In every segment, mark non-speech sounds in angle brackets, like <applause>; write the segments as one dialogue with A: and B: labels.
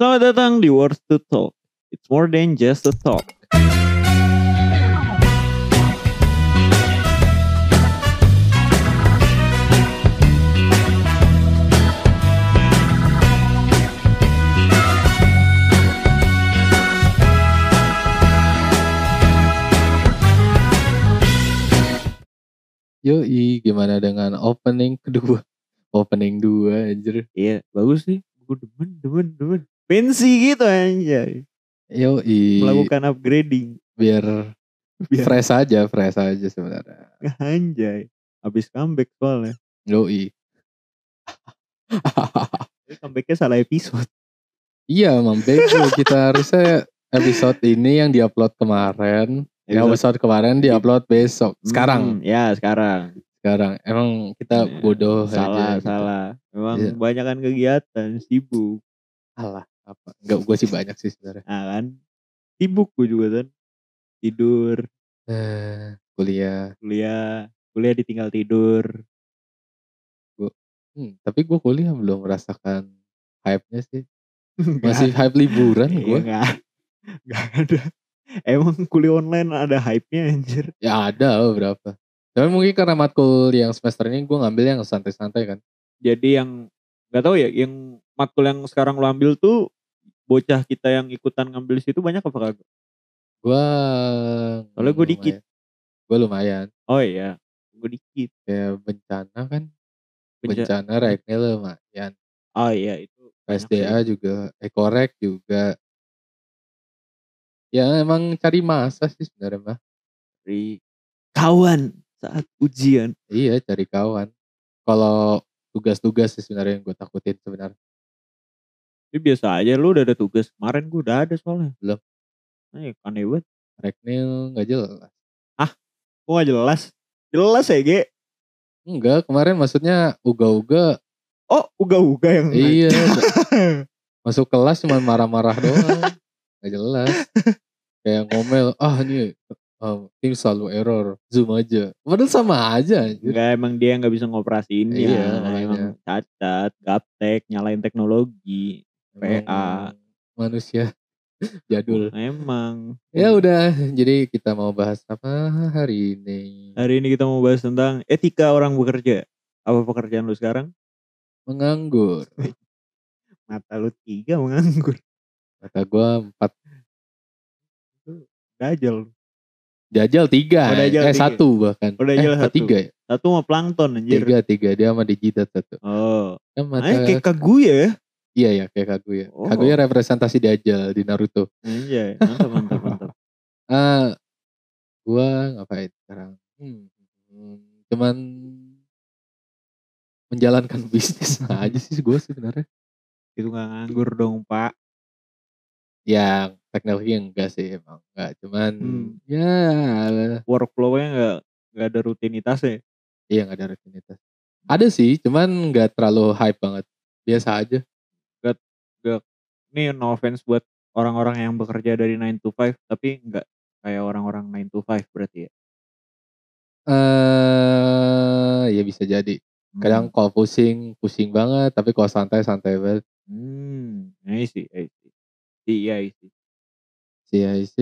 A: Selamat datang di Words to Talk. It's more than just a talk.
B: Yoi, gimana dengan opening kedua? Opening dua anjir.
A: Iya, bagus sih. Gue demen, demen, demen. Pensi gitu anjay.
B: Yoi,
A: Melakukan upgrading.
B: biar
A: Biar
B: fresh aja, fresh aja sebenarnya. <laughs>
A: anjay. Habis comeback soalnya.
B: Yoi.
A: Tapi Comebacknya salah episode.
B: iya, Mam Bego kita harusnya episode ini yang diupload kemarin. Yang episode kemarin diupload besok. Sekarang,
A: Hmm, ya sekarang.
B: sekarang. Emang kita
A: Iya,
B: bodoh
A: salah,
B: aja. gitu.
A: salah. Memang
B: Iya.
A: kebanyakan kegiatan, sibuk.
B: Alah, apa? Enggak, gue sih banyak sih sebenarnya.
A: Nah kan. Sibuk gue juga kan. Tidur,
B: Eh, kuliah.
A: kuliah, kuliah ditinggal tidur.
B: Hmm, tapi gue kuliah belum merasakan hype-nya sih. <laughs> Masih hype liburan
A: Iya,
B: gue.
A: Enggak, enggak ada. Emang kuliah online ada hype-nya anjir.
B: Ya ada beberapa. Tapi mungkin karena matkul yang semester ini gue ngambil yang santai-santai kan.
A: Jadi yang nggak tahu ya, yang matkul yang sekarang lo ambil tuh bocah kita yang ikutan ngambil situ banyak apa kagak?
B: Gue
A: Soalnya gua dikit.
B: Gue lumayan.
A: Oh iya, gue dikit.
B: Kayak bencana kan.
A: Benca-
B: Bencana reknya lumayan.
A: Oh iya itu.
B: SDA juga. Ekorek juga. Ya emang cari masa sih sebenarnya mah.
A: Dari kawan saat ujian.
B: Iya cari kawan. Kalau tugas-tugas sih sebenarnya yang gue takutin sebenarnya.
A: Tapi biasa aja lu udah ada tugas. Kemarin gue udah ada soalnya.
B: Belum.
A: Eh, aneh banget.
B: Reknil nggak jelas.
A: Kok gak jelas? Jelas ya, Ge.
B: Enggak, kemarin maksudnya uga-uga
A: Oh, uga-uga yang
B: Iya. <laughs> Masuk kelas cuma marah-marah doang. Gak jelas. Kayak ngomel, ah ini uh, tim selalu error, zoom aja. Padahal sama aja anjir.
A: Enggak emang dia nggak bisa ngoperasiinnya.
B: Iya, makanya.
A: emang cacat, gaptek, nyalain teknologi. PA.
B: Manusia <laughs> jadul.
A: Emang.
B: Ya udah, jadi kita mau bahas apa hari ini?
A: Hari ini kita mau bahas tentang etika orang bekerja. Apa pekerjaan lu sekarang?
B: Menganggur. <laughs>
A: Mata lu tiga menganggur.
B: Kata gua empat
A: Dajal.
B: jajal tiga,
A: Oh, dajal
B: eh
A: tiga.
B: satu bahkan.
A: Oh, dajal
B: eh,
A: satu.
B: tiga ya?
A: Satu mah plankton anjir.
B: Tiga, tiga. Dia sama digital satu.
A: Oh.
B: Kan mata,
A: Ay, kayak Kaguya ya.
B: Iya ya kayak Kaguya.
A: Oh.
B: Kaguya representasi Dajjal di Naruto.
A: Anjay, mantap mantap mantap. <laughs>
B: Ah, gua ngapain sekarang? Hmm, hmm, cuman menjalankan <laughs> bisnis aja sih gue sebenarnya.
A: Itu gak nganggur dong, Pak.
B: Yang teknologi enggak sih emang enggak, cuman
A: Hmm.
B: ya
A: Workflow-nya gak, gak ada rutinitasnya.
B: iya nggak ada rutinitas. Ada sih, cuman nggak terlalu hype banget. Biasa aja.
A: Ini no offense buat orang-orang yang bekerja dari 9 to 5, tapi nggak kayak orang-orang 9 to 5 berarti ya.
B: Eh, ya bisa jadi. Kadang kalau pusing, pusing banget, tapi kalau santai, santai banget.
A: Hmm, I see, I see. Iya, I see.
B: CIC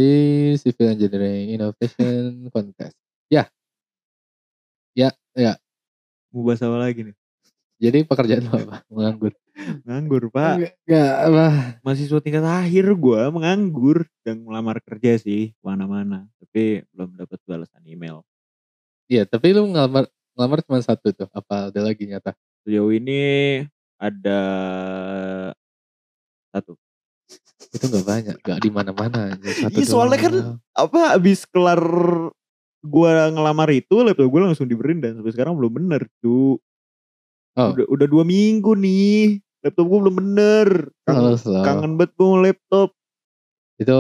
B: Civil Engineering Innovation Contest. Ya. Ya, ya.
A: Mau bahas apa lagi nih?
B: Jadi pekerjaan lo apa? Menganggur.
A: Nganggur, Pak.
B: Enggak, apa.
A: Mahasiswa tingkat akhir gua menganggur dan melamar kerja sih mana-mana. Tapi belum dapat balasan email.
B: Iya, tapi lu ngelamar ngelamar cuma satu tuh. Apa ada lagi nyata?
A: Sejauh ini ada satu.
B: Itu enggak banyak, enggak di mana-mana aja. Satu
A: Iya, soalnya kan. Apa abis kelar gua ngelamar itu laptop gue langsung diberiin dan sampai sekarang belum bener cu.
B: Oh.
A: Udah, udah dua minggu nih laptop gue belum bener. Kangen, kangen banget gue laptop.
B: Itu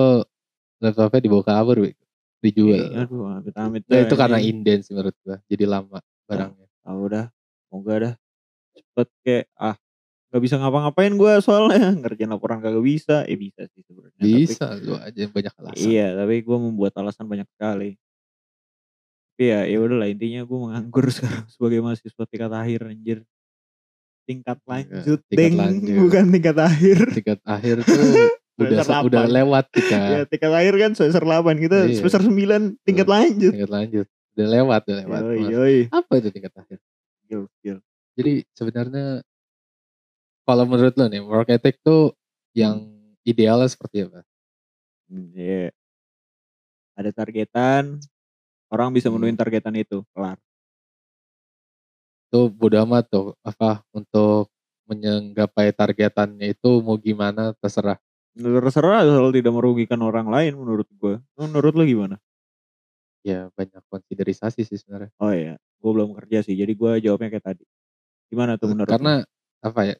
B: laptopnya dibawa kabur, Wi. dijual.
A: Iya, Aduh amit-amit
B: Nah, itu karena inden sih menurut gua. Jadi lama barangnya.
A: Ah udah, moga dah cepet kayak ah nggak bisa ngapa-ngapain gue soalnya <laughs> ngerjain laporan kagak bisa, eh bisa sih sebenarnya.
B: Bisa lu aja yang banyak alasan.
A: Iya, tapi gue membuat alasan banyak sekali. Tapi ya, ya udahlah intinya gue menganggur <laughs> sekarang sebagai mahasiswa tingkat akhir anjir. Tingkat
B: Iya,
A: lanjut
B: tingkat
A: deng
B: lanjut.
A: bukan tingkat akhir.
B: Tingkat akhir tuh <laughs> udah udah lewat kita
A: ya tingkat akhir kan semester 8 kita
B: Iya.
A: semester 9 tingkat lanjut.
B: tingkat lanjut. Udah lewat udah lewat
A: yoi yoi.
B: Apa itu tingkat akhir?
A: Skill skill
B: jadi sebenarnya kalau menurut lo nih work ethic tuh yang idealnya seperti apa?
A: Hmm, iya. ada targetan orang bisa
B: Hmm.
A: menuin targetan itu kelar
B: tuh bodo amat tuh apa untuk menggapai targetannya itu mau gimana terserah.
A: Terserah asal tidak merugikan orang lain menurut gue menurut lo gimana?
B: Ya banyak konsiderisasi sih sebenarnya.
A: Oh iya gue belum kerja sih jadi gue jawabnya kayak tadi. Gimana tuh menurut lo?
B: karena apa ya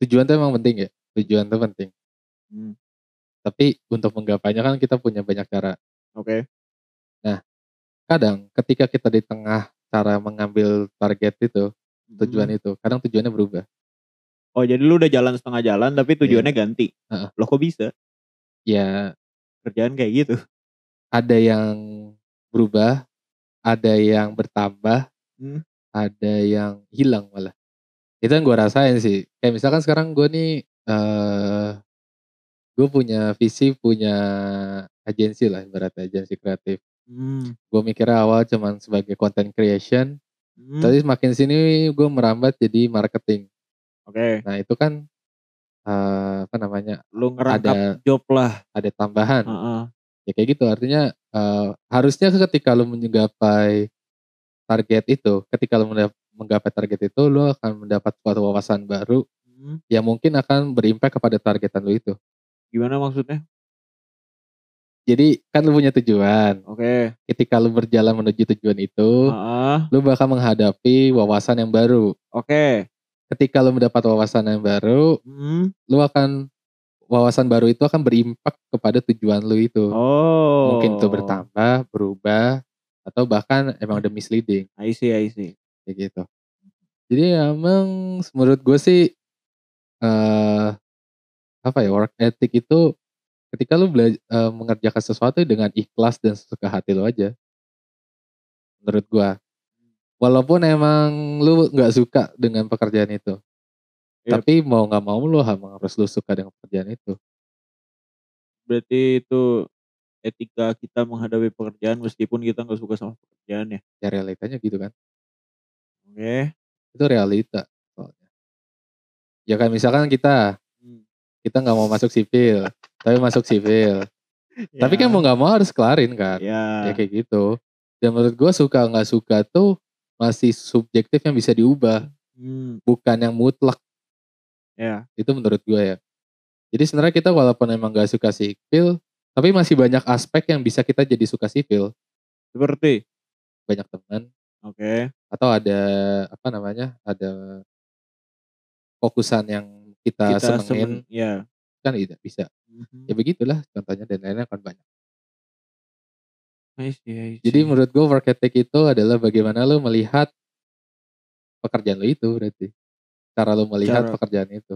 B: tujuan tuh emang penting ya tujuan tuh penting.
A: Hmm,
B: tapi untuk menggapainya kan kita punya banyak cara.
A: Oke.
B: Kadang ketika kita di tengah cara mengambil target itu tujuan
A: Hmm.
B: itu. Kadang tujuannya berubah.
A: Oh jadi lu udah jalan setengah jalan tapi tujuannya ganti?
B: Iya. Heeh.
A: lo kok bisa?
B: Ya.
A: Kerjaan kayak gitu.
B: Ada yang berubah ada yang bertambah
A: Hmm.
B: ada yang hilang malah. Itu yang gue rasain sih. Kayak misalkan sekarang gue nih eh gue punya visi punya agensi lah ibaratnya agensi kreatif
A: Hmm.
B: gue mikirnya awal cuman sebagai content creation
A: Hmm.
B: tapi makin sini gue merambat jadi marketing
A: oke
B: nah itu kan eh, apa namanya
A: lu ngerangkap
B: Ada-
A: job lah
B: ada tambahan
A: Heeh.
B: ya kayak gitu artinya eh, harusnya ketika lu menggapai target itu ketika lu menggapai target itu lu akan mendapat suatu wawasan baru
A: Hmm.
B: yang mungkin akan berimpact kepada targetan lu itu
A: gimana maksudnya
B: jadi kan lu punya tujuan.
A: Oke.
B: Ketika lu berjalan menuju tujuan itu
A: Heeh.
B: lu bakal menghadapi wawasan yang baru.
A: Oke.
B: Ketika lu mendapat wawasan yang baru
A: Hmm.
B: lu akan wawasan baru itu akan berimpact kepada tujuan lu itu.
A: Oh.
B: Mungkin itu bertambah berubah atau bahkan emang udah misleading.
A: I see I see.
B: Kayak gitu. Jadi emang menurut gue sih eh apa ya work ethic itu ketika lu belajar mengerjakan sesuatu dengan ikhlas dan sesuka hati lu aja. Menurut gua. Walaupun emang lu nggak suka dengan pekerjaan itu.
A: Yap.
B: Tapi mau nggak mau lu harus lu suka dengan pekerjaan itu.
A: berarti itu etika kita menghadapi pekerjaan meskipun kita nggak suka sama pekerjaan ya
B: Ya realitanya gitu kan.
A: oke
B: Itu realita. soalnya. Ya kan misalkan kita
A: Hmm.
B: kita nggak mau masuk sipil, tapi masuk sipil. Tapi kan mau nggak mau harus kelarin kan.
A: ya
B: Ya kayak gitu. Dan menurut gue suka nggak suka tuh masih subjektif yang bisa diubah,
A: Hmm,
B: bukan yang mutlak.
A: ya
B: Itu menurut gue ya. Jadi sebenarnya kita walaupun emang gak suka sipil, tapi masih banyak aspek yang bisa kita jadi suka sipil.
A: seperti
B: Banyak teman
A: oke
B: atau ada apa namanya? Ada fokusan yang kita,
A: kita
B: senengin
A: semen ya
B: kan tidak bisa.
A: Mhm.
B: Ya begitulah contohnya dan lainnya kan banyak.
A: I see, I
B: Jadi
A: see.
B: menurut gue work ethic itu adalah bagaimana lo melihat pekerjaan lo itu berarti. Cara lo melihat
A: Cara-
B: pekerjaan itu.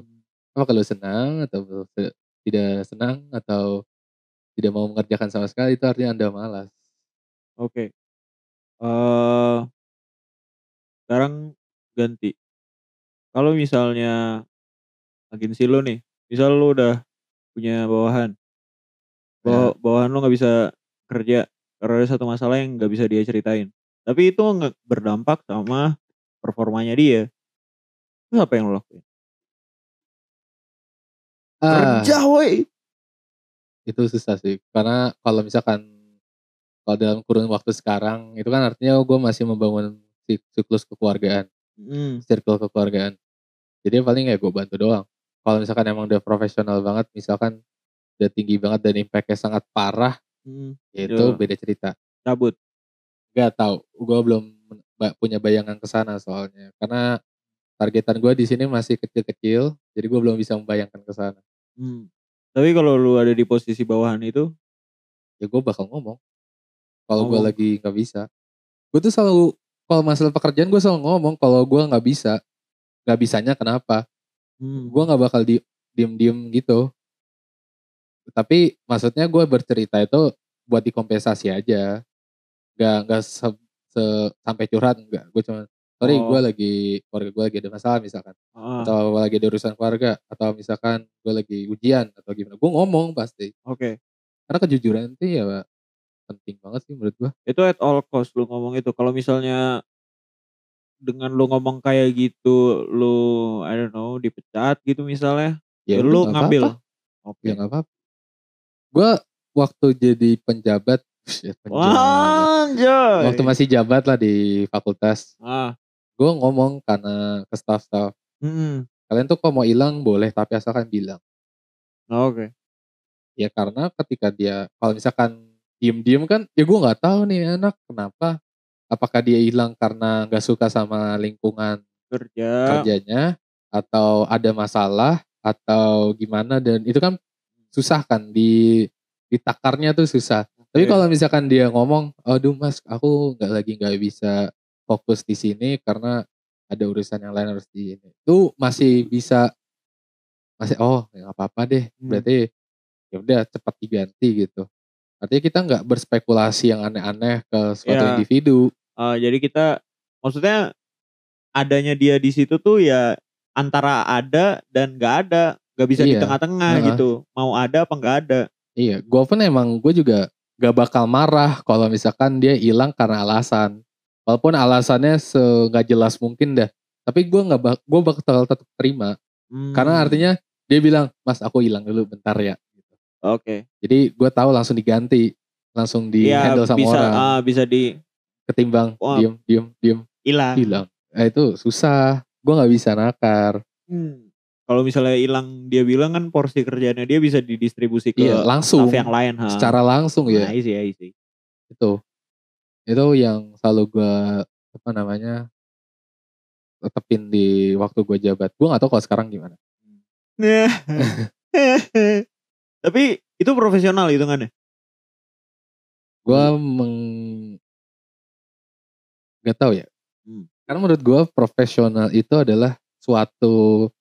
B: Apakah lo senang atau tidak senang atau tidak mau mengerjakan sama sekali itu artinya anda malas.
A: Oke. eh sekarang ganti. Kalau misalnya agensi lo nih, misal lo udah punya bawahan, bawa, bawahan lo nggak bisa kerja karena ada satu masalah yang nggak bisa dia ceritain. Tapi itu nggak berdampak sama performanya dia. Terus apa yang lo lakuin?
B: Ah,
A: Kerja woi.
B: itu susah sih. Karena kalau misalkan kalau dalam kurun waktu sekarang itu kan artinya gue masih membangun sik- siklus kekeluargaan.
A: Hmm,
B: circle kekeluargaan. Jadi paling ya gue bantu doang. Kalau misalkan emang udah profesional banget, misalkan udah tinggi banget dan impactnya sangat parah,
A: hmm,
B: ya itu beda cerita.
A: cabut.
B: Gak tahu, gue belum punya bayangan ke sana soalnya. Karena targetan gue di sini masih kecil-kecil, jadi gue belum bisa membayangkan ke sana.
A: Hmm. Tapi kalau lu ada di posisi bawahan itu,
B: Ya gue bakal ngomong. Kalau gue lagi nggak bisa, gue tuh selalu kalau masalah pekerjaan gue selalu ngomong kalau gue nggak bisa, nggak bisanya kenapa?
A: Hmm,
B: gue nggak bakal di diem-diem gitu tapi maksudnya gue bercerita itu buat dikompensasi aja nggak nggak se- se- sampai curhat nggak gue cuma sorry gue
A: Oh.
B: lagi keluarga gue lagi ada masalah misalkan
A: Heeh.
B: atau lagi ada urusan keluarga atau misalkan gue lagi ujian atau gimana gue ngomong pasti
A: Oke.
B: karena kejujuran itu ya penting banget sih menurut gue
A: Itu at all cost lu ngomong itu. Kalau misalnya dengan lu ngomong kayak gitu, lu I don't know, dipecat gitu misalnya, ya,
B: udah,
A: lu ngambil.
B: apa-apa.
A: Oke.
B: ya nggak apa-apa gue waktu jadi penjabat shit, <laughs> penjabat.
A: Anjay.
B: waktu masih jabat lah di fakultas
A: Ah.
B: gue ngomong karena ke staff-staff
A: Mm-mm.
B: kalian tuh kalau mau hilang boleh tapi asalkan bilang
A: Oke.
B: ya karena ketika dia kalau misalkan diem-diem kan ya gue nggak tahu nih anak kenapa apakah dia hilang karena nggak suka sama lingkungan
A: Kerja.
B: kerjanya? Atau ada masalah? Atau gimana? Dan itu kan susah kan di ditakarnya tuh susah. Tapi
A: Oke.
B: kalau misalkan dia ngomong aduh mas aku nggak lagi nggak bisa fokus di sini karena ada urusan yang lain harus di ini. Itu masih bisa masih oh nggak apa-apa deh.
A: Hmm.
B: berarti ya udah cepat diganti gitu artinya kita nggak berspekulasi yang aneh-aneh ke suatu
A: Iya.
B: individu
A: Eh, jadi kita maksudnya adanya dia di situ tuh ya antara ada dan nggak ada, nggak bisa di
B: Iya.
A: tengah-tengah
B: Heeh.
A: gitu. Mau ada apa nggak ada.
B: Iya, gue pun emang gue juga gak bakal marah kalau misalkan dia hilang karena alasan. Walaupun alasannya se nggak jelas mungkin dah. Tapi gue nggak bak gue bakal tetap terima. Karena
A: Hmm,
B: artinya dia bilang, Mas aku hilang dulu bentar ya.
A: Oke.
B: Jadi gue tahu langsung diganti, langsung di
A: Iya
B: handle sama
A: bisa
B: orang.
A: ah, bisa di
B: Ketimbang
A: Wah.
B: diem diem diem
A: hilang.
B: hilang. Eh, itu susah. Gue nggak bisa nakar.
A: Hmm. Kalau misalnya hilang dia bilang kan porsi kerjanya dia bisa didistribusi ke
B: Iya langsung.
A: staff yang lain. Ha.
B: Secara langsung ya.
A: Nah, I see, I see.
B: itu itu yang selalu gue apa namanya tetepin di waktu gue jabat gue nggak tahu kalau sekarang gimana <laughs> <laughs>
A: Tapi itu profesional hitungannya.
B: gue meng nggak tahu ya
A: Hmm.
B: karena menurut gue profesional itu adalah suatu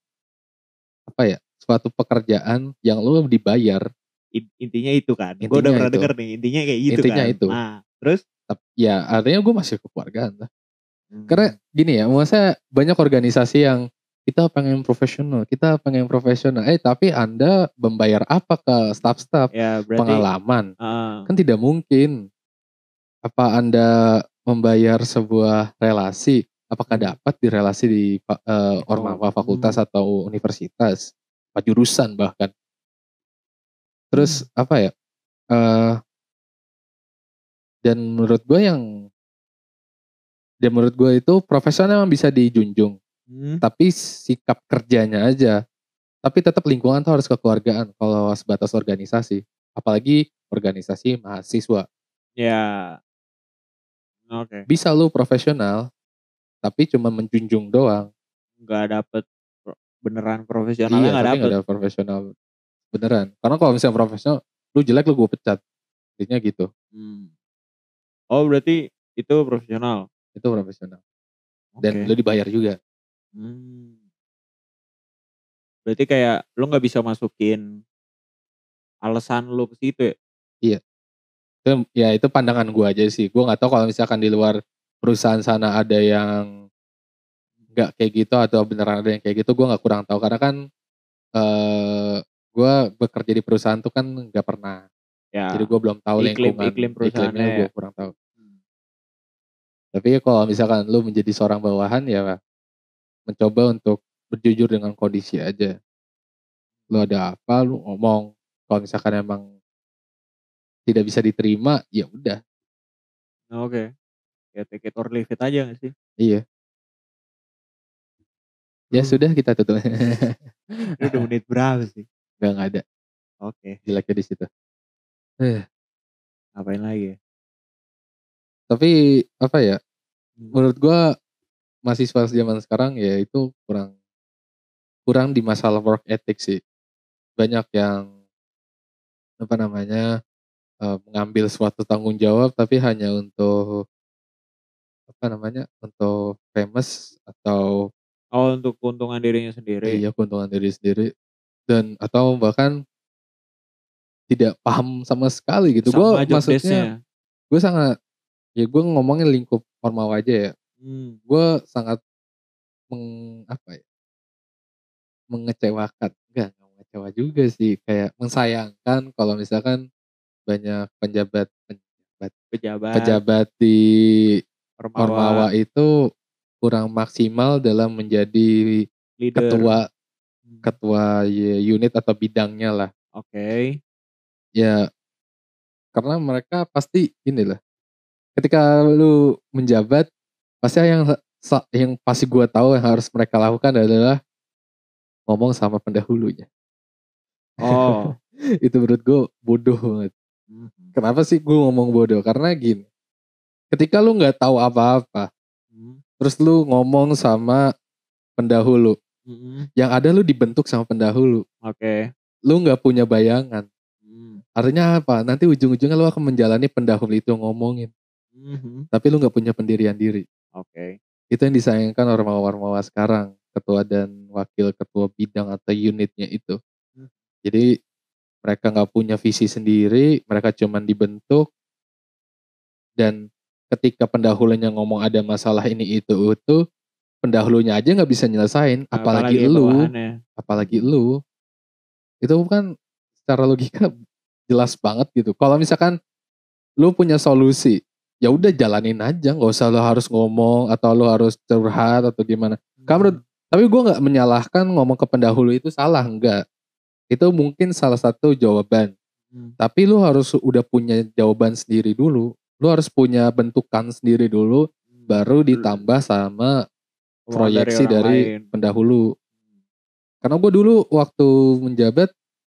B: apa ya suatu pekerjaan yang lo dibayar
A: In- Intinya itu kan. Gue udah pernah
B: itu.
A: denger nih. Intinya kayak gitu
B: Intinya
A: kan.
B: itu.
A: Nah, terus?
B: Ya artinya gue masih kekeluargaan lah
A: Hmm.
B: karena gini ya masa banyak organisasi yang kita pengen profesional kita pengen profesional. Eh tapi anda membayar apa ke staff-staff?
A: Ya berarti
B: pengalaman.
A: Ah,
B: kan tidak mungkin. Apa anda membayar sebuah relasi? Apakah
A: Hmm.
B: dapat di relasi di eh, ormawa
A: Oh,
B: fakultas atau universitas? Apa jurusan bahkan? Terus
A: Hmm.
B: apa ya eh dan menurut gue yang dan menurut gue itu profesional memang bisa dijunjung
A: hmm,
B: tapi sikap kerjanya aja. Tapi tetap lingkungan tuh harus kekeluargaan kalau sebatas organisasi. Apalagi organisasi mahasiswa.
A: Ya. Oke.
B: Bisa lu profesional tapi cuma menjunjung doang.
A: Nggak dapet beneran profesionalnya
B: iya
A: nggak
B: tapi
A: dapet.
B: ada profesional beneran. Karena kalau misalnya profesional lu jelek lu gue pecat. Intinya gitu.
A: Hmm. oh berarti itu profesional?
B: Itu profesional. Dan
A: Oke.
B: lu dibayar juga
A: Hmm. berarti kayak lu nggak bisa masukin alasan lu ke situ ya?
B: Itu ya itu pandangan gue aja sih. Gue nggak tahu kalau misalkan di luar perusahaan sana ada yang nggak kayak gitu atau beneran ada yang kayak gitu gue nggak kurang tahu. Karena kan eh gue bekerja di perusahaan tuh kan nggak pernah.
A: Ya.
B: Jadi gue belum tahu
A: Iklim-
B: lingkungan
A: iklim perusahaannya
B: iklimnya gue
A: ya.
B: kurang tahu.
A: Hmm.
B: tapi kalau misalkan lu menjadi seorang bawahan ya mencoba untuk berjujur dengan kondisi aja. Lu ada apa lu ngomong. Kalau misalkan emang tidak bisa diterima ya udah.
A: Oke. Ya take it or leave it aja gak sih?
B: Iya. Ya
A: Hmm.
B: sudah kita tutup. <laughs>
A: Ini udah menit berapa sih?
B: Nggak nggak ada.
A: Oke.
B: Jeleknya di situ. Eh.
A: Ngapain lagi? Ya
B: tapi apa ya
A: Hmm.
B: menurut gua mahasiswa zaman sekarang ya itu kurang kurang di masalah work ethic sih. Banyak yang apa namanya eh, mengambil suatu tanggung jawab tapi hanya untuk apa namanya untuk famous atau
A: oh untuk keuntungan dirinya sendiri.
B: Iya keuntungan diri sendiri. Dan atau bahkan tidak paham sama sekali gitu. Gue maksudnya gue sangat ya gue ngomongin lingkup formal aja ya
A: Mmm.
B: Gue sangat meng apa ya mengecewakan, enggak enggak mengecewa juga sih, kayak mensayangkan kalau misalkan banyak penjabat penjabat
A: Pejabat.
B: pejabat di
A: Ormawa.
B: Ormawa itu kurang maksimal dalam menjadi
A: Leader.
B: ketua
A: Mmm.
B: ketua ye unit atau bidangnya lah.
A: Oke.
B: Ya, karena mereka pasti gini lah, ketika lu menjabat, pasti yang yang pasti gue tahu yang harus mereka lakukan adalah ngomong sama pendahulunya.
A: Oh. <laughs>
B: Itu menurut gue bodoh banget.
A: Mhm.
B: Kenapa sih gue ngomong bodoh? Karena gini, ketika lu nggak tahu apa-apa,
A: Mmm.
B: terus lu ngomong sama pendahulu,
A: Mhm.
B: yang ada lu dibentuk sama pendahulu.
A: Oke.
B: Lu nggak punya bayangan.
A: Mmm.
B: Artinya apa? Nanti ujung-ujungnya lu akan menjalani pendahulu itu ngomongin,
A: Mhm.
B: tapi lu nggak punya pendirian diri.
A: Oke.
B: Itu yang disayangkan ormawa-ormawa sekarang, ketua dan wakil ketua bidang atau unitnya itu.
A: Mmm.
B: Jadi mereka nggak punya visi sendiri, mereka cuman dibentuk dan ketika pendahulunya ngomong ada masalah ini itu itu, pendahulunya aja nggak bisa nyelesain, apalagi
A: Apalagi
B: elu,
A: bawahannya.
B: apalagi elu. Itu kan secara logika jelas banget gitu. Kalau misalkan lu punya solusi, ya udah jalanin aja, nggak usah lu harus ngomong atau lu harus curhat atau gimana. Menurut
A: Mhm.
B: tapi gue nggak menyalahkan ngomong ke pendahulu itu salah, enggak. Itu mungkin salah satu jawaban.
A: Mmm.
B: Tapi lu harus udah punya jawaban sendiri dulu. Lu harus punya bentukan sendiri dulu,
A: Mmm.
B: baru ditambah sama
A: dari
B: proyeksi dari
A: lain.
B: pendahulu. Karena gue dulu waktu menjabat,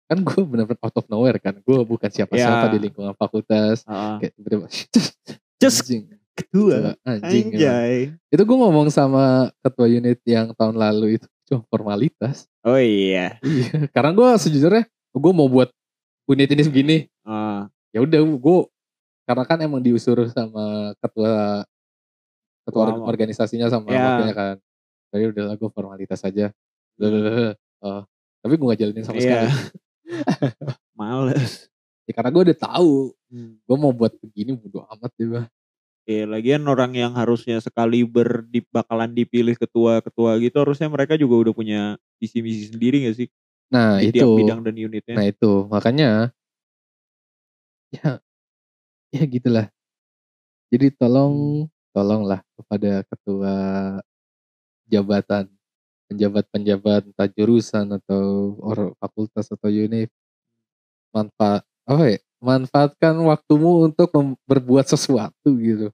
B: kan gue bener-bener out of nowhere kan. Gue bukan siapa-siapa
A: Iya.
B: di lingkungan fakultas.
A: Heeh.
B: Kayak <laughs>
A: Cus,
B: anjing,
A: ketua.
B: anjing. emang.
A: Anjay.
B: Itu gue ngomong sama ketua unit yang tahun lalu itu cuma formalitas.
A: Oh iya.
B: Iya, karena gue sejujurnya gue mau buat unit ini segini.
A: Heeh.
B: Ya udah gue karena kan emang diusul sama ketua ketua
A: ama.
B: organisasinya sama
A: Iya.
B: wakilnya kan. Jadi udahlah gue formalitas aja. Blablabla. Oh, tapi gue gak jalanin sama
A: Iya.
B: sekali. <laughs>
A: Males.
B: Ya karena gue udah tahu
A: Mmm.
B: gue mau buat begini bodo amat deh bah.
A: Iya, lagian orang yang harusnya sekaliber di bakalan dipilih ketua-ketua gitu, harusnya mereka juga udah punya visi misi sendiri gak sih?
B: Nah
A: Di
B: itu,
A: tiap bidang dan unitnya.
B: nah itu makanya ya, ya gitulah. Jadi tolong, tolonglah kepada ketua jabatan, penjabat-penjabat entah jurusan atau or fakultas atau univ, manfaat apa ya? Manfaatkan waktumu untuk berbuat sesuatu gitu.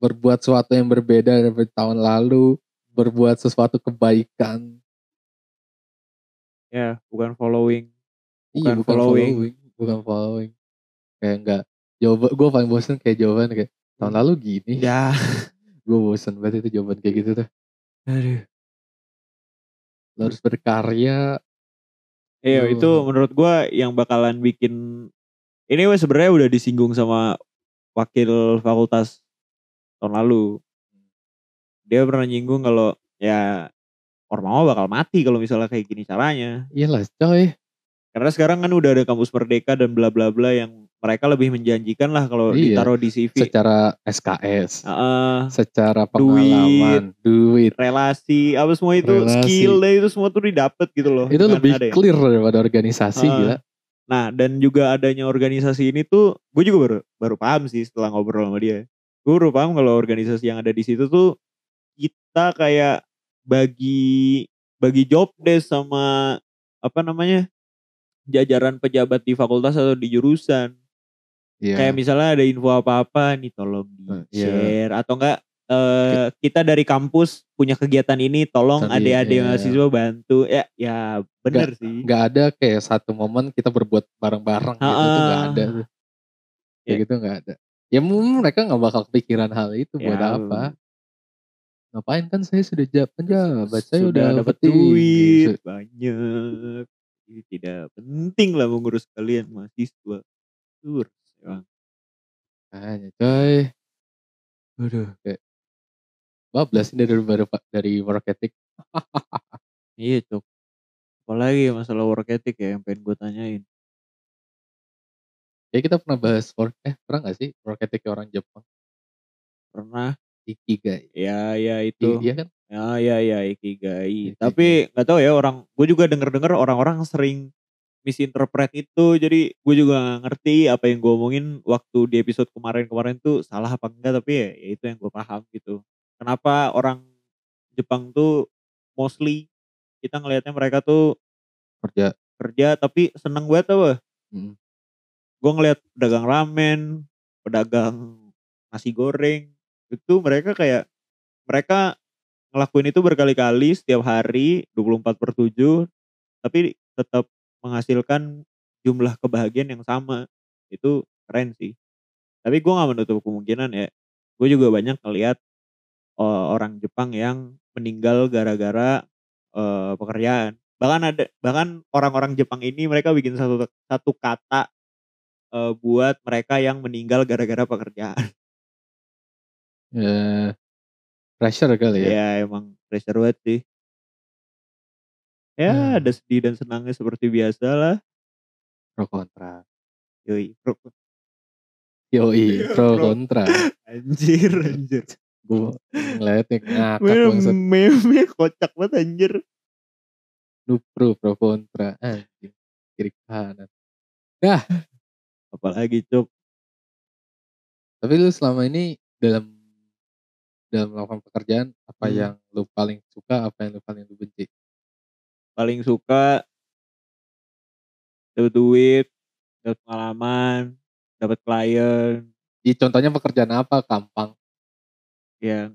B: Berbuat sesuatu yang berbeda dari tahun lalu, berbuat sesuatu kebaikan.
A: Ya, bukan following.
B: Iya
A: Bukan
B: bukan
A: following.
B: following, bukan following. Kayak enggak jawaban gue paling bosen kayak jawaban kayak tahun lalu gini.
A: Ya. <laughs>
B: Gue bosen banget itu jawaban kayak gitu tuh.
A: Aduh.
B: Lo harus berkarya.
A: Iya, itu menurut gua yang bakalan bikin ini sebenarnya udah disinggung sama wakil fakultas tahun lalu. Dia pernah nyinggung kalau ya Ormawa bakal mati kalau misalnya kayak gini caranya.
B: Iyalah coy.
A: Karena sekarang kan udah ada kampus merdeka dan bla bla bla yang mereka lebih menjanjikan lah kalau
B: Iya.
A: ditaruh di CV.
B: Secara SKS,
A: Heeh.
B: secara
A: Duit.
B: pengalaman, duit.
A: relasi, apa semua itu
B: Relasi.
A: skill deh itu semua tuh didapat gitu loh.
B: Itu
A: dengan
B: lebih
A: ada ya.
B: clear daripada organisasi
A: Heeh.
B: gila.
A: Nah, dan juga adanya organisasi ini tuh gue juga baru baru paham sih setelah ngobrol sama dia. Gue baru paham kalau organisasi yang ada di situ tuh kita kayak bagi bagi job desk sama apa namanya? jajaran pejabat di fakultas atau di jurusan.
B: Iya.
A: Kayak misalnya ada info apa-apa nih tolong di
B: iya.
A: share atau enggak eh, kita dari kampus punya kegiatan ini tolong adik-adik
B: iya.
A: mahasiswa bantu ya ya bener sih
B: Gak ada kayak satu momen kita berbuat bareng-bareng gitu itu gak
A: Heeh.
B: ada. Kayak
A: Ya.
B: gitu gak ada. Ya mungkin mereka gak bakal kepikiran hal itu buat
A: Ya,
B: apa. Ngapain kan saya sudah jawab penjabat, saya udah,
A: dapat duit banyak Jadi tidak penting lah mengurus kalian mahasiswa Sur, emang.
B: Makanya coy. Waduh kayak bablas ini dari baru dari work ethic. <laughs>
A: iya cok apalagi masalah work ethic ya yang pengen gue tanyain
B: Ya kita pernah bahas work, eh pernah gak sih work ethic orang Jepang?
A: pernah
B: Ikigai.
A: Ya ya itu.
B: iya kan?
A: Ya ya ya Ikigai.
B: Ikigai.
A: Tapi nggak tahu ya orang gue juga denger-denger orang-orang sering misinterpret itu. Jadi gue juga nggak ngerti apa yang gue omongin waktu di episode kemarin-kemarin tuh salah apa enggak. Tapi ya, ya itu yang gue paham gitu. Kenapa orang Jepang tuh mostly kita ngelihatnya mereka tuh
B: Kerja.
A: kerja tapi seneng banget tau gak?
B: Mhm.
A: Gue ngeliat pedagang ramen, pedagang nasi goreng, itu mereka kayak mereka ngelakuin itu berkali-kali setiap hari 24 per 7 tapi tetap menghasilkan jumlah kebahagiaan yang sama. Itu keren sih. Tapi gue gak menutup kemungkinan ya. Gue juga banyak ngeliat eh, orang Jepang yang meninggal gara-gara eh, pekerjaan. Bahkan ada bahkan orang-orang Jepang ini mereka bikin satu satu kata eh, buat mereka yang meninggal gara-gara pekerjaan.
B: Eee, <laughs> pressure kali ya?
A: Ya emang pressure banget sih. Ya
B: Hmm.
A: ada sedih dan senangnya seperti biasa lah.
B: Pro kontra.
A: Yoi, pro
B: Yoi, pro
A: Pro.
B: kontra.
A: anjir <laughs> anjir.
B: Gue ngeliatnya ngakak bangsat.
A: meme kocak banget anjir.
B: Lu pro, pro kontra. Anjing. Kiri kanan.
A: Apalagi cuk.
B: Tapi lu selama ini dalam dalam melakukan pekerjaan apa
A: Hmm.
B: yang lu paling suka, apa yang lu paling lu benci?
A: Paling suka dapet duit, dapet pengalaman, dapet klien,
B: Ih, contohnya pekerjaan apa? Gampang.
A: yang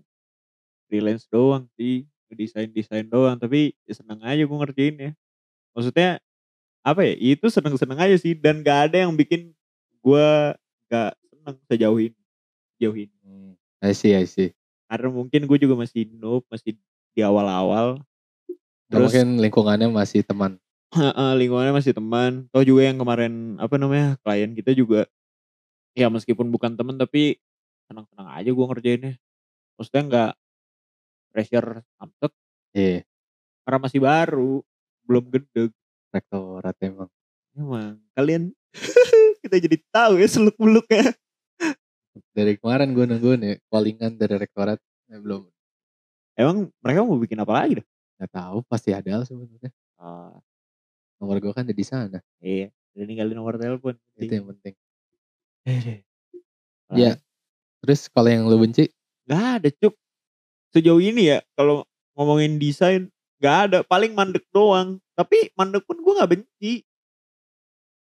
A: freelance doang sih, desain-desain doang. Tapi ya seneng aja gue ngerjain ya. Maksudnya apa ya? Itu seneng-seneng aja sih dan gak ada yang bikin gue gak seneng sejauh ini. Sejauh ini.
B: Hmm. I see, I see.
A: Karena mungkin gue juga masih noob, masih di awal-awal. Terus
B: mungkin lingkungannya masih teman.
A: Heeh, lingkungannya masih teman. Toh juga yang kemarin apa namanya klien kita juga ya meskipun bukan temen tapi senang-senang aja gue ngerjainnya. Maksudnya nggak pressure samsek
B: Iya,
A: karena masih baru, belum gede.
B: rektorat emang.
A: Emang kalian <laughs> kita jadi tahu ya seluk beluknya.
B: Dari kemarin gue nungguin ya, callingan dari rektorat. Eh, belum.
A: Emang mereka mau bikin apa lagi dah?
B: Gak tahu, pasti ada lah sebenarnya.
A: Ah,
B: Nomor gue kan ada di sana.
A: iya, udah ninggalin nomor telepon.
B: Itu yang penting.
A: Eh,
B: Ya. Terus kalau yang lu benci,
A: Gak ada cuk. Sejauh ini ya kalau ngomongin desain gak ada. Paling mandek doang. Tapi mandek pun gue gak benci.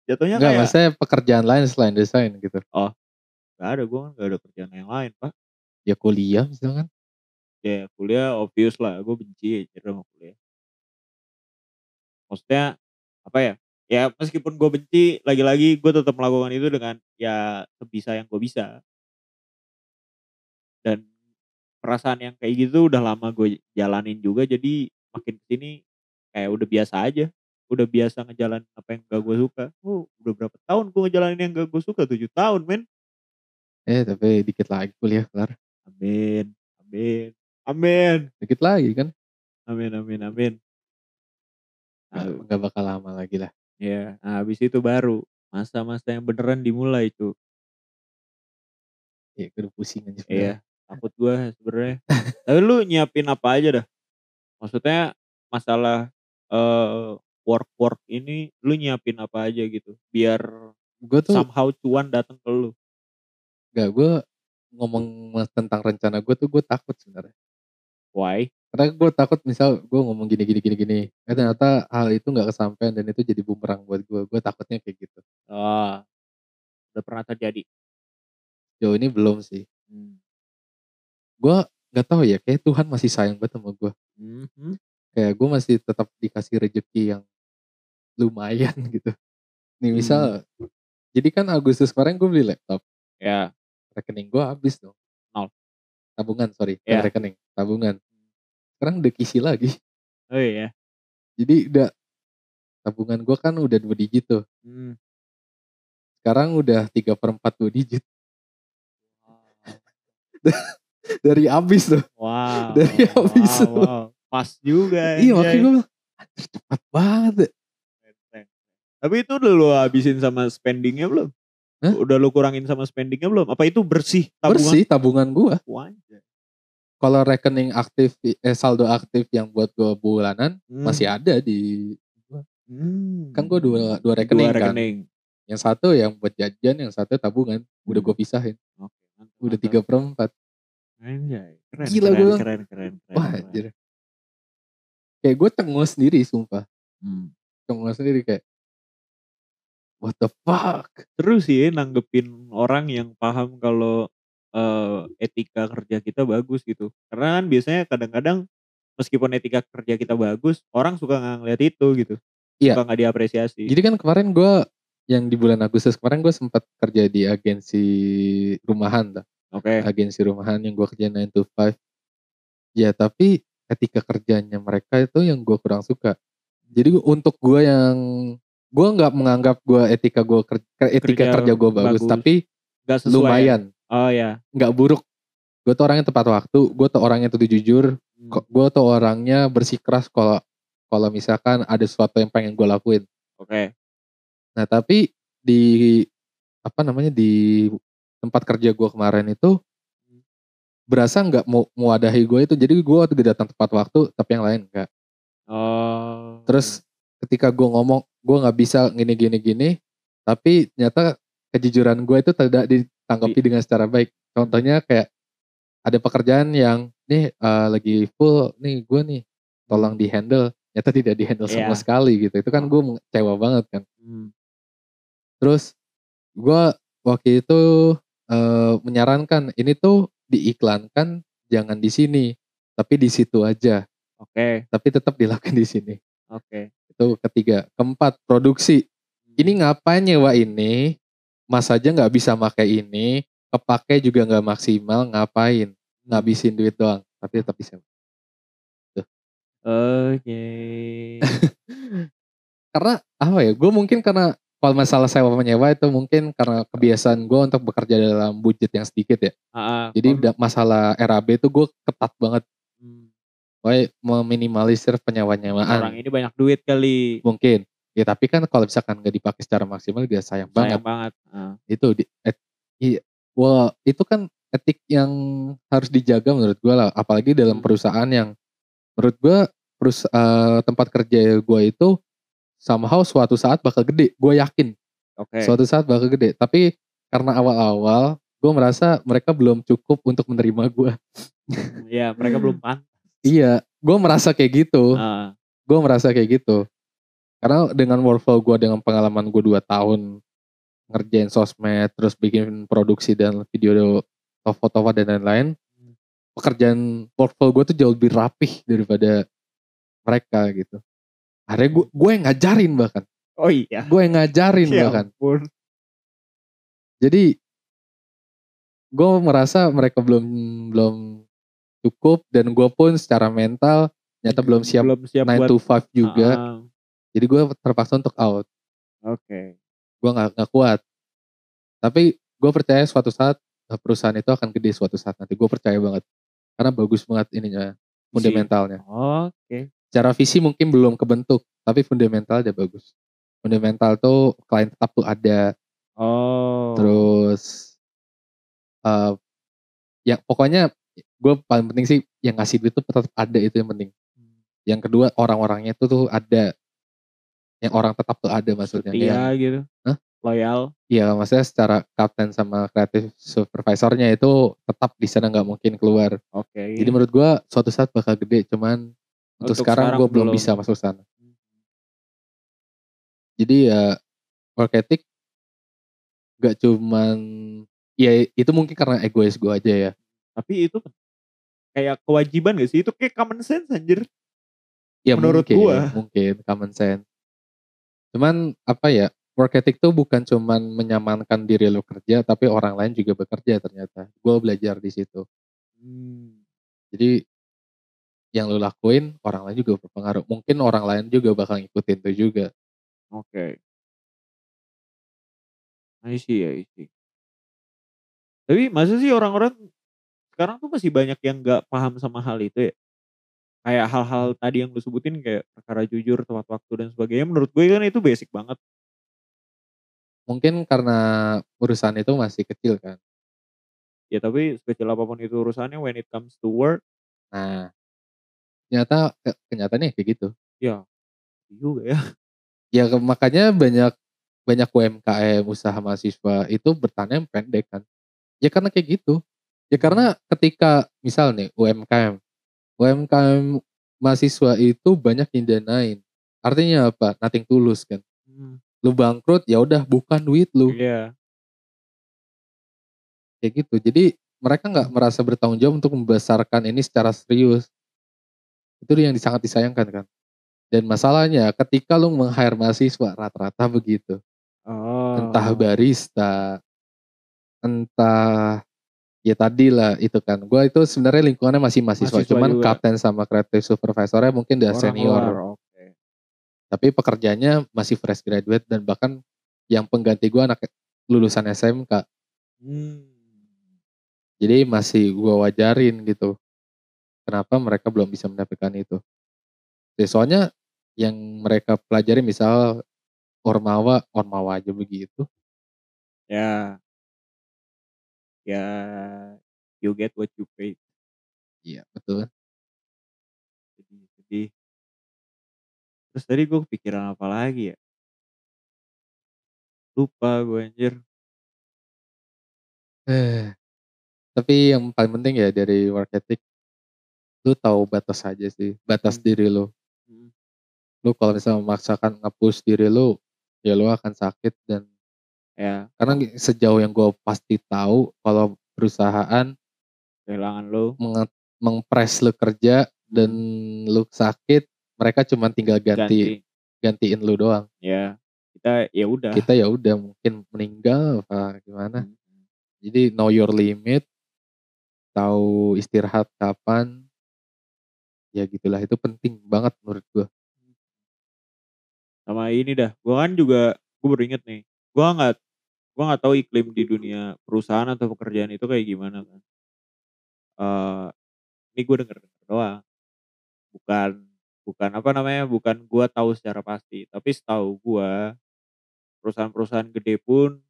A: Jatuhnya
B: enggak
A: kayak
B: maksudnya pekerjaan lain selain desain gitu.
A: gak ada. Gue kan gak ada kerjaan yang lain pak.
B: Ya kuliah misalkan.
A: Ya kuliah obvious lah. Gue benci aja sama kuliah. Maksudnya apa ya. Ya meskipun gue benci lagi-lagi gue tetap melakukan itu dengan ya sebisa yang gue bisa. Dan perasaan yang kayak gitu udah lama gue jalanin juga jadi makin ke sini kayak udah biasa aja udah biasa ngejalanin apa yang gak gue suka oh udah berapa tahun gue ngejalanin yang gak gue suka tujuh tahun men
B: Eh tapi dikit lagi kuliah kelar.
A: amin amin amin.
B: Dikit lagi kan.
A: amin amin amin.
B: Gak,
A: Nah,
B: nggak bakal lama lagi lah.
A: ya nah, habis itu baru. Masa-masa yang beneran dimulai tuh
B: Ya gue udah pusing aja.
A: iya takut gue sebenarnya. Tapi lu nyiapin apa aja dah? Maksudnya masalah eh work work ini lu nyiapin apa aja gitu? Biar
B: Gue tuh
A: somehow cuan datang ke lu.
B: Gak, gue ngomong tentang rencana gue tuh gue takut sebenarnya.
A: Why
B: Karena gue takut misal gue ngomong gini gini gini gini. Eh ternyata hal itu nggak kesampaian dan itu jadi bumerang buat gue. Gue takutnya kayak gitu.
A: oh udah pernah terjadi
B: Jauh ini belum sih.
A: hmm.
B: Gue nggak tahu ya. Kayak Tuhan masih sayang banget sama gue.
A: Mhm.
B: Kayak gue masih tetap dikasih rezeki yang lumayan <laughs> gitu. Nih misal. Jadi kan Agustus kemarin gue beli laptop.
A: ya
B: Rekening gue habis dong.
A: Nol.
B: Tabungan sorry.
A: Ya.
B: Rekening. Tabungan. Sekarang udah kisi lagi.
A: oh iya
B: Jadi udah tabungan gue kan udah dua digit tuh.
A: hmm.
B: Sekarang udah 3 per 4 dua digit. <laughs> Dari habis tuh.
A: wow
B: Dari habis
A: wow, wow. pas juga
B: Iya
A: anjay.
B: makanya gue bilang, "Anjir, cepet banget. ya."
A: tapi itu udah lu habisin sama spendingnya belum
B: Hah?
A: udah lu kurangin sama spendingnya belum apa itu bersih tabungan
B: Bersih tabungan gue.
A: Wah, anjay.
B: Kalau rekening aktif eh, saldo aktif yang buat gue bulanan masih
A: Mmm.
B: ada di gua. Kan gue dua dua
A: 2
B: rekening kan.
A: rekening.
B: Yang satu yang buat jajan, yang satu tabungan. Udah
A: Mmm.
B: gue pisahin.
A: Oke,
B: Udah
A: mantap.
B: 3/4.
A: Anjay, keren
B: Gila
A: keren
B: gue bilang,
A: keren keren keren
B: wah
A: keren.
B: anjir. Kayak gue cengus sendiri sumpah.
A: Mmm.
B: Cengus sendiri kayak what the fuck?
A: Seru sih ya nanggepin orang yang paham kalau, eee, etika kerja kita bagus gitu. Karena kan biasanya kadang-kadang meskipun etika kerja kita bagus, orang suka nggak ngeliat itu gitu,
B: Iya.
A: suka nggak diapresiasi.
B: Jadi kan kemarin gue yang di bulan Agustus kemarin gue sempat kerja di agensi rumahan tuh.
A: Oke.
B: Agensi rumahan yang gue kerjain 9 to 5. Ya tapi etika kerjanya mereka itu yang gue kurang suka. Jadi untuk gue yang gue nggak menganggap gue etika gue etika
A: Kerja
B: kerja gue bagus,
A: bagus.
B: tapi
A: sesuai ya?
B: lumayan
A: Oh ya.
B: nggak buruk. Gue tuh orangnya tepat waktu, gue tuh orangnya tuh jujur, kok gue tuh orangnya bersikeras kalau kalau misalkan ada sesuatu yang pengen gue lakuin.
A: Oke.
B: Nah tapi di apa namanya di tempat kerja gue kemarin itu
A: Mmm.
B: berasa nggak mau mewadahi gue itu. Jadi gue waktu datang tepat waktu, tapi yang lain enggak.
A: Oh.
B: Terus ketika gue ngomong gue nggak bisa gini gini gini, tapi ternyata kejujuran gue itu tidak ditanggapi
A: Di
B: dengan secara baik. Contohnya kayak ada pekerjaan yang nih eh, lagi full nih gue nih tolong
A: Mmm.
B: di handle, ternyata tidak di handle sama
A: Iya.
B: sekali gitu. Itu kan gue kecewa banget kan.
A: Mmm.
B: Terus gue waktu itu eh, menyarankan ini tuh diiklankan jangan di sini, tapi di situ aja.
A: Oke.
B: Tapi tetap dilakukan di sini.
A: Oke.
B: Itu ketiga. Keempat, produksi. Ini
A: Mmm.
B: ngapain nyewa ini? Mas aja nggak bisa pakai ini, kepake juga nggak maksimal, ngapain? Ngabisin duit doang, tapi tetap bisa. Tuh.
A: Oke. <laughs>
B: Karena apa ya? Gue mungkin karena kalau masalah sewa menyewa itu mungkin karena kebiasaan gue untuk bekerja dalam budget yang sedikit ya.
A: Heeh.
B: Jadi da- masalah RAB itu gue ketat banget.
A: Mmm.
B: Pokoknya meminimalisir
A: Orang
B: penyewa-nyewaan.
A: ini banyak duit kali.
B: Mungkin. Ya tapi kan kalau misalkan gak dipakai secara maksimal dia sayang banget.
A: Sayang banget. Heeh.
B: Itu di et, iya, wah itu kan etik yang harus dijaga menurut gue lah. Apalagi dalam
A: Mmm.
B: perusahaan yang menurut gue perus eh, tempat kerja gue itu somehow suatu saat bakal gede. Gue yakin
A: Oke.
B: suatu saat bakal gede. Tapi karena awal-awal gue merasa mereka belum cukup untuk menerima gue.
A: Iya, mereka belum <laughs> pantas.
B: Iya, gue merasa kayak gitu.
A: Heeh.
B: Gue merasa kayak gitu. Karena dengan workflow gue, dengan pengalaman gue 2 tahun ngerjain sosmed, terus bikin produksi dan video foto-foto dan lain-lain,
A: Mmm.
B: pekerjaan workflow gue tuh jauh lebih rapih daripada mereka gitu. Akhirnya gue, gue yang ngajarin bahkan.
A: Oh iya?
B: Gue yang ngajarin <laughs>
A: Ya
B: bahkan.
A: ampun.
B: Jadi gue merasa mereka belum belum cukup dan gue pun secara mental ternyata belum siap
A: Belum siap
B: 9
A: buat
B: to 5 juga.
A: heeh.
B: Jadi gue terpaksa untuk out.
A: Oke.
B: Gue nggak kuat. Tapi gue percaya suatu saat eh, perusahaan itu akan gede suatu saat nanti. Gue percaya banget. Karena bagus banget ininya fundamentalnya.
A: Oke.
B: Secara visi mungkin belum kebentuk, tapi fundamental udah bagus. Fundamental tuh klien tetap tuh ada.
A: Oh.
B: Terus eh ya pokoknya gue paling penting sih yang ngasih duit tuh tetap ada itu yang penting.
A: Mmm.
B: Yang kedua orang-orangnya itu tuh ada. Yang orang tetap tuh ada maksudnya.
A: Setia
B: Yang,
A: gitu.
B: Hah?
A: Loyal.
B: Iya maksudnya secara kapten sama kreatif supervisornya itu tetap di sana nggak mungkin keluar.
A: Oke.
B: Jadi menurut gue suatu saat bakal gede cuman untuk,
A: Untuk
B: sekarang,
A: sekarang
B: gue belum bisa masuk sana.
A: Mmm.
B: Jadi ya work ethic gak cuman ya itu mungkin karena egois gue aja ya.
A: Tapi itu kayak kewajiban gak sih? Itu kayak common sense anjir.
B: Ya
A: Menurut
B: mungkin,
A: gua.
B: mungkin common sense. Cuman apa ya work ethic tuh bukan cuman menyamankan diri lo kerja tapi orang lain juga bekerja ternyata. Gue belajar di situ.
A: Mmm.
B: Jadi yang lo lakuin orang lain juga berpengaruh. Mungkin orang lain juga bakal ngikutin tuh juga.
A: Oke. I see I see. Tapi masa sih orang-orang sekarang tuh masih banyak yang nggak paham sama hal itu ya? Kayak hal-hal tadi yang lu sebutin kayak perkara jujur, tepat waktu dan sebagainya menurut gue kan itu basic banget.
B: Mungkin karena urusan itu masih kecil kan.
A: Ya tapi sekecil apa pun itu urusannya when it comes to work
B: Nah, ternyata ke kenyataannya kayak gitu.
A: Ya, juga ya. <laughs>
B: Ya makanya banyak banyak UMKM, usaha mahasiswa itu bertahannya pendek kan. Ya karena kayak gitu. Ya karena ketika misal nih UMKM, UMKM mahasiswa itu banyak yang danain. Artinya apa? Nothing tulus kan.
A: Mmm.
B: Lu bangkrut, ya udah bukan duit lu.
A: Iya.
B: Kayak gitu. Jadi mereka nggak merasa bertanggung jawab untuk membesarkan ini secara serius. Itu yang sangat disayangkan kan. Dan masalahnya ketika lu meng-hire mahasiswa rata-rata begitu. Entah
A: Oh.
B: barista, entah ya tadilah itu kan. Gua itu sebenarnya lingkungannya masih mahasiswa,
A: Mahasiswa
B: cuman
A: juga.
B: kapten sama creative supervisornya mungkin udah
A: Orang luar,
B: senior.
A: oke.
B: Tapi pekerjaannya masih fresh graduate dan bahkan yang pengganti gua anak lulusan SMK.
A: Mmm.
B: Jadi masih gua wajarin gitu. Kenapa mereka belum bisa mendapatkan itu. Ya soalnya yang mereka pelajari misal Ormawa, Ormawa aja begitu.
A: Ya. Ya, you get what you pay.
B: Iya, betul.
A: Sedih sedih. Terus tadi gue kepikiran apa lagi ya? Lupa gue anjir.
B: Eh, tapi yang paling penting ya dari work ethic, lu tahu batas aja sih, batas
A: Mmm.
B: diri lu.
A: Mhm.
B: Lu kalau misalnya memaksakan nge-push diri lu, ya lu akan sakit dan
A: Ya.
B: karena sejauh yang gua pasti tahu kalau perusahaan
A: Kehilangan lu.
B: menge meng-press lu kerja dan lu sakit, mereka cuman tinggal ganti
A: Ganti.
B: gantiin lu doang.
A: Ya, kita ya udah.
B: Kita ya udah mungkin meninggal apa gimana.
A: Mhm.
B: Jadi know your limit, tahu istirahat kapan. Ya gitulah, itu penting banget menurut gua.
A: Sama ini dah, gua kan juga gue baru inget nih, gua nggak gua nggak tahu iklim di dunia perusahaan atau pekerjaan itu kayak gimana kan. Eee, ini gue denger-denger doang. Bukan bukan apa namanya, bukan gua tahu secara pasti, tapi setahu gua, perusahaan-perusahaan gede pun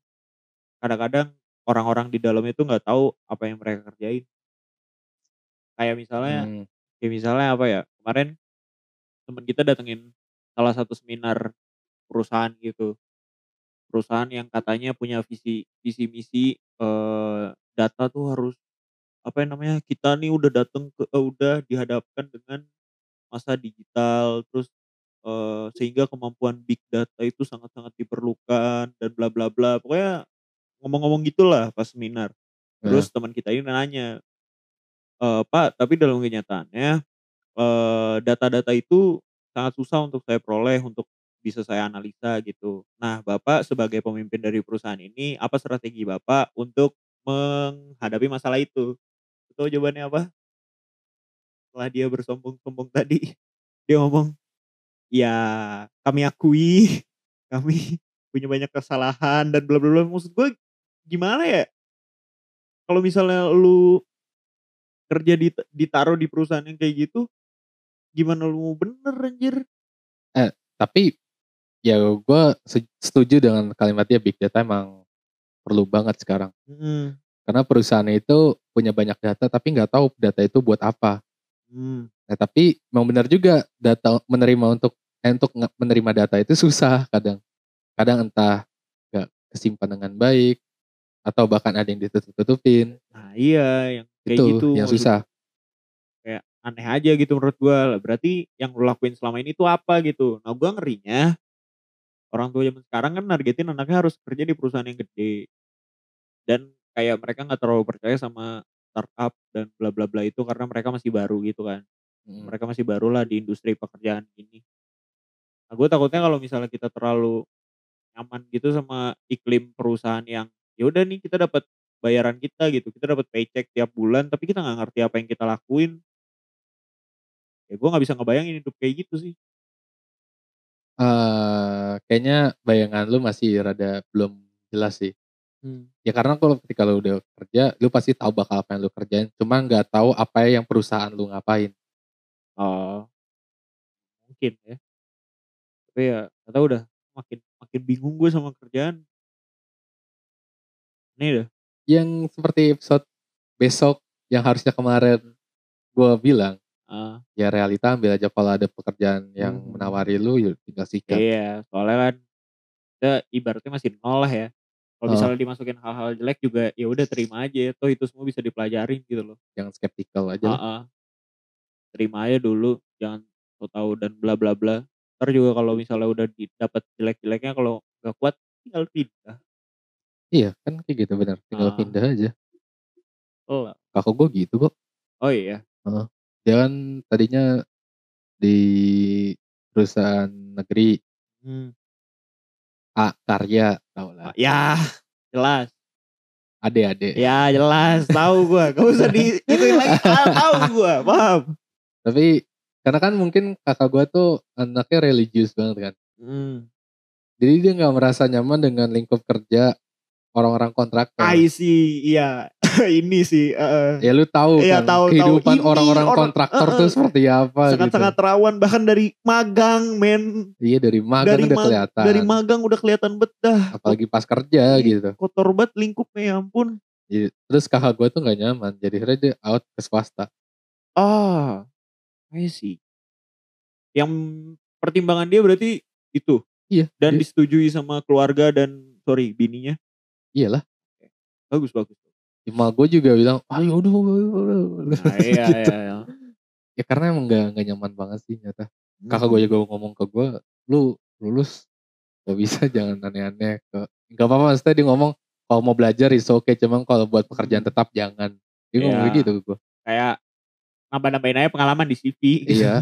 A: kadang-kadang orang-orang di dalamnya itu nggak tahu apa yang mereka kerjain. Kayak misalnya
B: Mmm.
A: kayak misalnya apa ya, kemarin temen kita datengin salah satu seminar perusahaan gitu. Perusahaan yang katanya punya visi visi misi, eee, data tuh harus apa ya namanya, kita nih udah dateng ke eee, udah dihadapkan dengan masa digital, terus, eee, sehingga kemampuan big data itu sangat-sangat diperlukan dan bla bla bla. Pokoknya ngomong-ngomong gitulah pas seminar. Terus teman kita ini nanya, eee, "Pak, tapi dalam kenyataannya, data-data itu sangat susah untuk saya peroleh, untuk bisa saya analisa," gitu. "Nah, Bapak sebagai pemimpin dari perusahaan ini, apa strategi Bapak untuk menghadapi masalah itu?" Tahu jawabannya apa? Setelah dia bersombong-sombong tadi, <laughs> dia ngomong, "Ya, kami akui, <laughs> kami punya banyak kesalahan dan bla bla bla." Maksud gue gimana ya? Kalau misalnya lu kerja dit ditaruh di perusahaan yang kayak gitu, gimana lu mau bener anjir?
B: Eh, tapi ya gua se setuju dengan kalimat dia, big data emang perlu banget sekarang.
A: Mhm.
B: Karena perusahaan itu punya banyak data tapi nggak tahu data itu buat apa.
A: Mmm.
B: Nah, tapi memang benar juga data menerima untuk eh, untuk menerima data itu susah kadang. Kadang entah nggak kesimpan dengan baik, atau bahkan ada yang ditutup-tutupin.
A: Nah iya, yang kayak
B: Itu
A: gitu
B: yang susah.
A: kayak aneh aja gitu menurut lah berarti yang lu lakuin selama ini tuh apa gitu. Nah gua ngerinya, orang tua zaman sekarang kan nargetin anaknya harus kerja di perusahaan yang gede. Dan kayak mereka nggak terlalu percaya sama startup dan bla bla bla itu karena mereka masih baru gitu kan.
B: Mhm.
A: Mereka masih barulah di industri pekerjaan ini. Nah gue takutnya kalau misalnya kita terlalu nyaman gitu sama iklim perusahaan yang, ya udah nih kita dapat bayaran kita gitu, kita dapat paycheck tiap bulan tapi kita nggak ngerti apa yang kita lakuin. Ya gua nggak bisa ngebayangin hidup kayak gitu sih.
B: Eee, kayaknya bayangan lu masih rada belum jelas sih.
A: Mmm.
B: Ya karena kalau ketika lu udah kerja, lu pasti tahu bakal apa yang lu kerjain, cuma nggak tahu apa yang perusahaan lu ngapain.
A: Oh. Mungkin ya. Tapi ya nggak tahu dah, makin makin bingung gue sama kerjaan. Nih dah.
B: Yang seperti episode besok yang harusnya kemarin gue bilang,
A: Heeh.
B: ya realita ambil aja kalau ada pekerjaan yang
A: Mhm.
B: menawari lu ya tinggal sikat.
A: Iya, soalnya kan kita ibaratnya masih nol lah ya. Kalau
B: Heeh.
A: misalnya dimasukin hal-hal jelek juga ya udah terima aja, toh itu semua bisa dipelajarin gitu loh.
B: Jangan skeptikal aja lah.
A: Heeh. Terima aja dulu, jangan tau dan bla bla bla. Entar juga kalau misalnya udah di dapet jelek-jeleknya kalau nggak kuat tinggal pindah.
B: Iya kan kayak gitu bener, tinggal
A: Heeh.
B: pindah aja.
A: Kelar.
B: Kakak gue gitu kok.
A: Oh iya?
B: Heeh. Dia kan tadinya di perusahaan negeri.
A: Mmm.
B: A Karya, tau lah.
A: Yah, jelas.
B: Ade-ade.
A: Ya jelas, tahu gua, gak usah diituin lagi, ta tahu gua, paham.
B: Tapi karena kan mungkin kakak gue tuh anaknya religius banget kan.
A: Mmm.
B: Jadi dia nggak merasa nyaman dengan lingkup kerja orang-orang kontraktor.
A: I see, iya. <laughs> Ini sih, heeh.
B: Ya lu tahu
A: Iya,
B: kan
A: tahu,
B: kehidupan orang-orang
A: orang
B: kontraktor
A: heeh.
B: tuh seperti apa gitu.
A: Sangat-sangat rawan bahkan dari magang, men.
B: Iya dari magang
A: Dari
B: udah
A: mag
B: kelihatan.
A: dari magang udah kelihatan bet dah.
B: Apalagi pas kerja gitu.
A: kotor banget lingkupnya ya ampun.
B: Iya, terus kakak gue tuh nggak nyaman, jadi akhirnya dia out ke swasta.
A: Ah, I see. Yang pertimbangan dia berarti itu?
B: Iya,
A: Dan
B: dia
A: disetujui sama keluarga dan sorry bininya?
B: Iyalah.
A: Bagus bagus.
B: Emak gue juga bilang, "Ayo udah
A: Nah, iya <laughs> iya iya.
B: Ya karena emang nggak nggak nyaman banget sih nyata. Kakak
A: Mhm.
B: gue juga ngomong ke gue, "Lu lulus gak bisa <laughs> jangan aneh-aneh ke" nggak apa-apa maksudnya dia ngomong, "Kalau mau belajar is oke, cuman kalau buat pekerjaan tetap jangan." Dia ngomong kayak
A: Iya.
B: gitu ke gue.
A: Kayak nambah-nambahin aja pengalaman di CV.
B: Iya.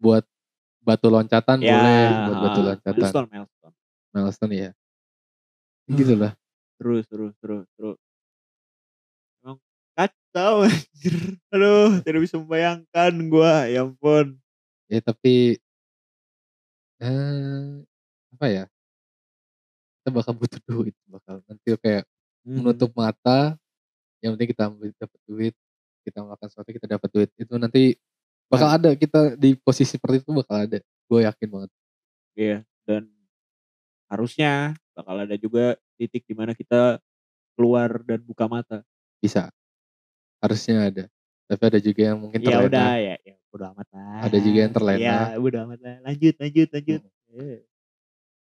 B: Buat batu loncatan
A: Ya,
B: boleh, buat batu
A: heeh.
B: loncatan.
A: Milestone milestone.
B: Milestone ya. Gitu lah.
A: Seru seru seru seru. Kacau anjir. Aduh, tidak bisa membayangkan gua, ya ampun.
B: Ya tapi eee, apa ya, kita bakal butuh duit, bakal nanti kayak menutup
A: Mhm.
B: mata, yang penting kita dapat duit, kita melakukan sesuatu kita dapat duit, itu nanti bakal
A: Nah.
B: ada kita di posisi seperti itu bakal ada, gue yakin banget.
A: Iya, dan harusnya bakal ada juga titik di mana kita keluar dan buka mata.
B: Bisa, harusnya ada, tapi ada juga yang mungkin
A: Ya udah,
B: terlena.
A: ya ya bodo amat lah.
B: Ada juga yang terlena.
A: Ya bodo amat lah. Lanjut lanjut lanjut.
B: Mhm.
A: Eh,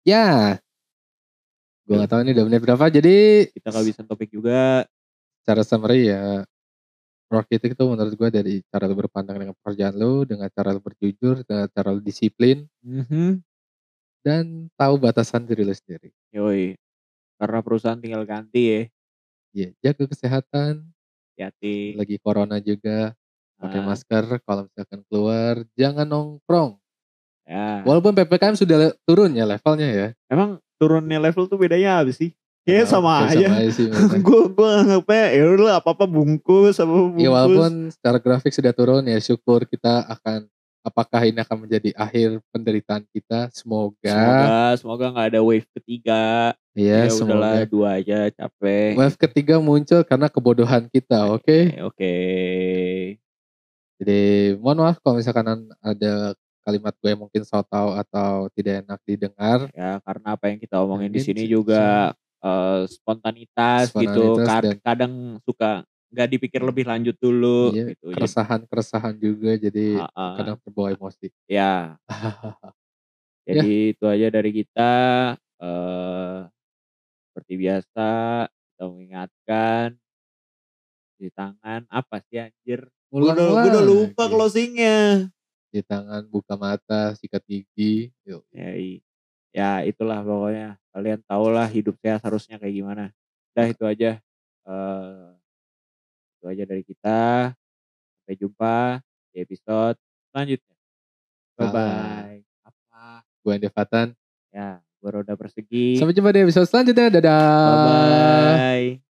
B: Ya, gue nggak tahu ini udah menit berapa, jadi
A: kita kehabisan topik juga.
B: secara summary ya, ethic itu menurut gue dari cara lu berpandang dengan pekerjaan lu, dengan cara lu berjujur, dengan cara lu disiplin,
A: Mhm.
B: dan tahu batasan diri lu sendiri.
A: Yoi, karena perusahaan tinggal ganti ya.
B: Iya, jaga kesehatan,
A: Hati-hati.
B: lagi corona juga, pakai
A: Ah.
B: masker, kalau misalkan keluar jangan nongkrong.
A: Ya.
B: Walaupun PPKM sudah turun ya levelnya ya.
A: Emang turunnya level tuh bedanya apa sih? Kayaknya sama
B: Kayak
A: aja. Gue gue anggapnya ya udah apa-apa bungkus apa bungkus.
B: Ya walaupun secara grafik sudah turun ya syukur kita akan apakah ini akan menjadi akhir penderitaan kita semoga,
A: Semoga semoga nggak ada wave ketiga.
B: ya,
A: Ya, udahlah
B: semoga
A: dua aja capek.
B: wave ketiga muncul karena kebodohan kita oke
A: Oke. Oke.
B: jadi mohon maaf kalau misalkan an- ada kalimat gue mungkin so tau atau tidak enak didengar
A: Ya karena apa yang kita omongin di sini juga eh, spontanitas, gitu.
B: Spontanitas
A: Kad-
B: dan-
A: Kadang suka nggak dipikir lebih lanjut dulu
B: iya,
A: gitu. Jadi,
B: keresahan-keresahan juga jadi
A: ah,
B: kadang terbawa emosi <laughs>
A: ya. Jadi itu aja dari kita. eh seperti biasa kita mengingatkan di tangan apa sih anjir? Gue udah, gua udah lupa closingnya.
B: di tangan buka mata sikat gigi yuk
A: Ya, ya itulah pokoknya kalian tau lah hidup sehat harusnya kayak gimana. Udah itu aja. eh itu aja dari kita. Sampai jumpa di episode selanjutnya. Bye bye. Apa?
B: gue Devatan
A: Ya, gue roda persegi.
B: sampai jumpa di episode selanjutnya dadah
A: Bye bye.